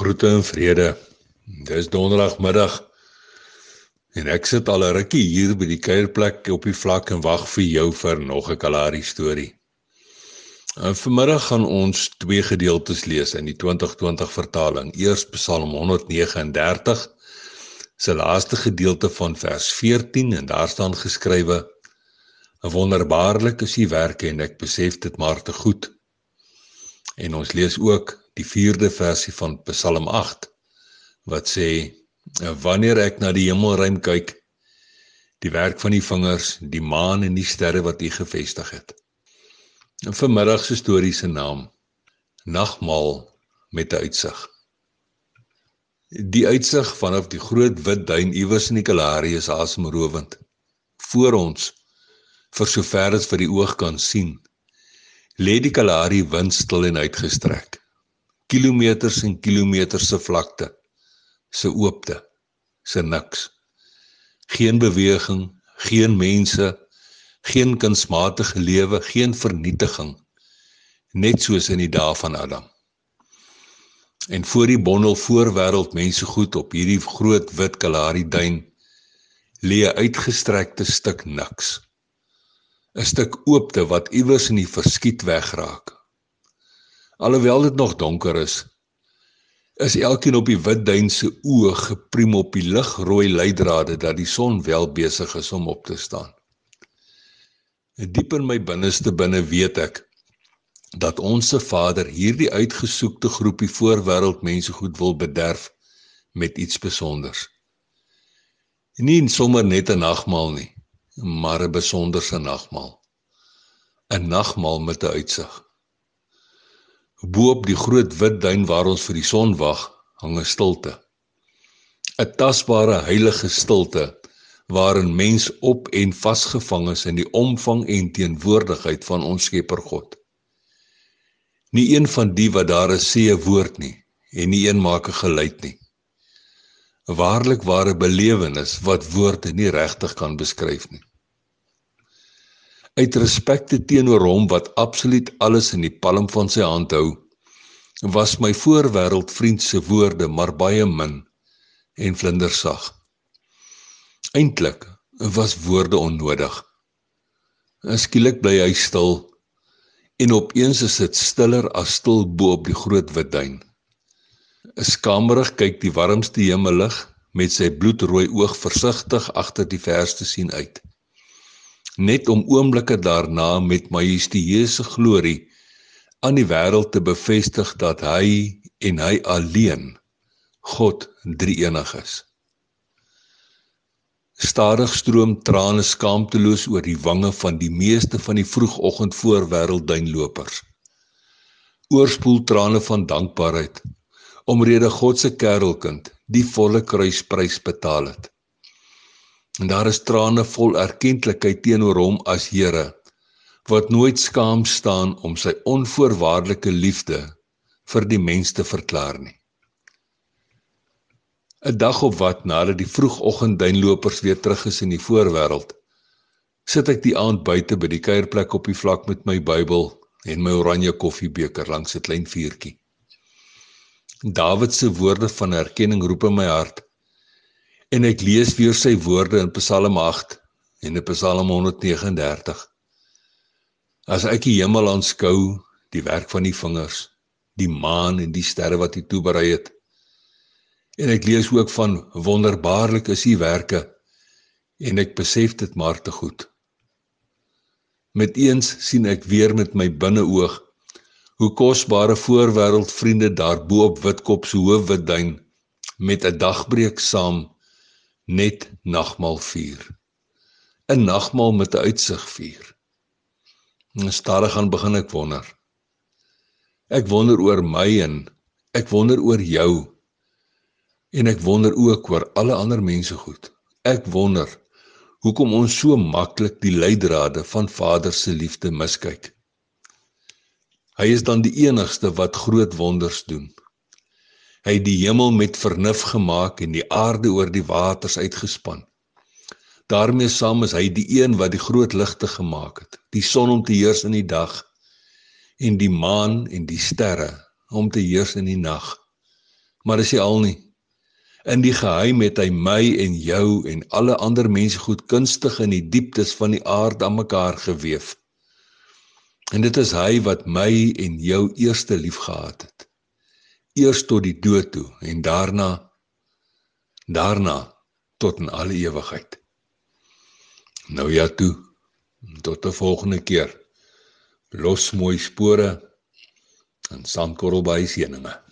Groete en vrede. Dis donderdagmiddag. En ek sit al 'n rukkie hier by die kuierplek op die vlak en wag vir jou vir nog 'n kalari storie. En vanmiddag gaan ons twee gedeeltes lees in die 2020 vertaling. Eers Psalm 139 se laaste gedeelte van vers 14 en daar staan geskrywe: Wonderbaarlik is u werke en ek besef dit maar te goed. En ons lees ook die 4de versie van Psalm 8 wat sê wanneer ek na die hemelruim kyk die werk van die vingers die maan en die sterre wat U gevestig het. En vanmiddag se storie se naam Nagmaal met 'n uitsig. Die uitsig vanaf die groot wit duin iewers in die Kalahari is asemrowend. Voor ons vir sover as vir die oog kan sien, lê die Kalahari windstil en uitgestrek kilometers en kilometers se vlakte se oopte se niks. Geen beweging geen mense geen kunsmatige lewe geen vernietiging net soos in die dae van Adam. En voor die bondel voorwêreld mense goed op hierdie groot wit kalari duin lê 'n uitgestrekte stuk niks. 'n stuk oopte wat iewers in die verskiet wegraak Alhoewel dit nog donker is, is elkeen op die wit duin se oë gepriem op die ligrooi leidrade dat die son wel besig is om op te staan. Diep in my binneste binne weet ek dat ons se Vader hierdie uitgesoekte groepie voorwêreld mense goed wil bederf met iets spesonders. Nie sommer net 'n nagmaal nie, maar 'n besonderse nagmaal. 'n Nagmaal met 'n uitsig. Bo op die groot wit duin waar ons vir die son wag, hang 'n stilte. 'n Tasbare heilige stilte waarin mens op en vasgevang is in die omvang en teenwoordigheid van ons Skepper God. Nie een van die wat daar is sê 'n woord nie en nie een maak 'n geluid nie. 'n Waarlik ware belewenis wat woorde nie regtig kan beskryf nie uit respek teenoor hom wat absoluut alles in die palm van sy hand hou was my voorwêreld vriend se woorde maar baie min en vlindersag. Eintlik was woorde onnodig. Skielik bly hy stil en opeens is dit stiller as stil bo op die groot wit duin. 'n skamerig kyk die warmste hemellig met sy bloedrooi oog versigtig agter die verste sien uit net om oomblikke daarna met majestueuse glorie aan die wêreld te bevestig dat hy en hy alleen God drie-enig is. Stadig stroom trane skaamteloos oor die wange van die meeste van die vroegoggend voorwêreld duinlopers. Oorspoel trane van dankbaarheid omrede God se kerelkind die volle kruisprys betaal het. En daar is trane vol erkenklikheid teenoor hom as Here wat nooit skaam staan om sy onvoorwaardelike liefde vir die mens te verklaar nie. 'n Dag op wat nadat die vroegoggendduinlopers weer terug is in die voorwêreld, sit ek die aand buite by die kuierplek op die vlak met my Bybel en my oranje koffiebeker langs 'n klein vuurtjie. Dawid se woorde van erkenning roep in my hart En ek lees weer sy woorde in Psalm 8 en in Psalm 139. As ek die hemel aanskou, die werk van die vingers, die maan en die sterre wat hy toeberei het. En ek lees ook van wonderbaarlik is u werke en ek besef dit maar te goed. Met eens sien ek weer met my binneoog hoe kosbare voorwêreld vriende daar bo op Witkop se hoofwit duin met 'n dagbreek saam net nagmaal vier. 'n Nagmaal met 'n uitsig vier. En stadig gaan begin ek wonder. Ek wonder oor my en ek wonder oor jou. En ek wonder ook oor alle ander mense goed. Ek wonder hoekom ons so maklik die leidrade van Vader se liefde miskyk. Hy is dan die enigste wat groot wonders doen. Hy het die hemel met vernuf gemaak en die aarde oor die waters uitgespan. daarmee saam is hy die een wat die groot ligte gemaak het, die son om te heers in die dag en die maan en die sterre om te heers in die nag. Maar dis nie al nie. In die geheim het hy my en jou en alle ander mense goed kunstig in die dieptes van die aarde aan mekaar gewewe. En dit is hy wat my en jou eerste liefgehad het. Eers tot die dood toe en daarna daarna tot in alle ewigheid. Nou ja toe. Tot 'n volgende keer. Los mooi spore in Sandkorrel by seëninge.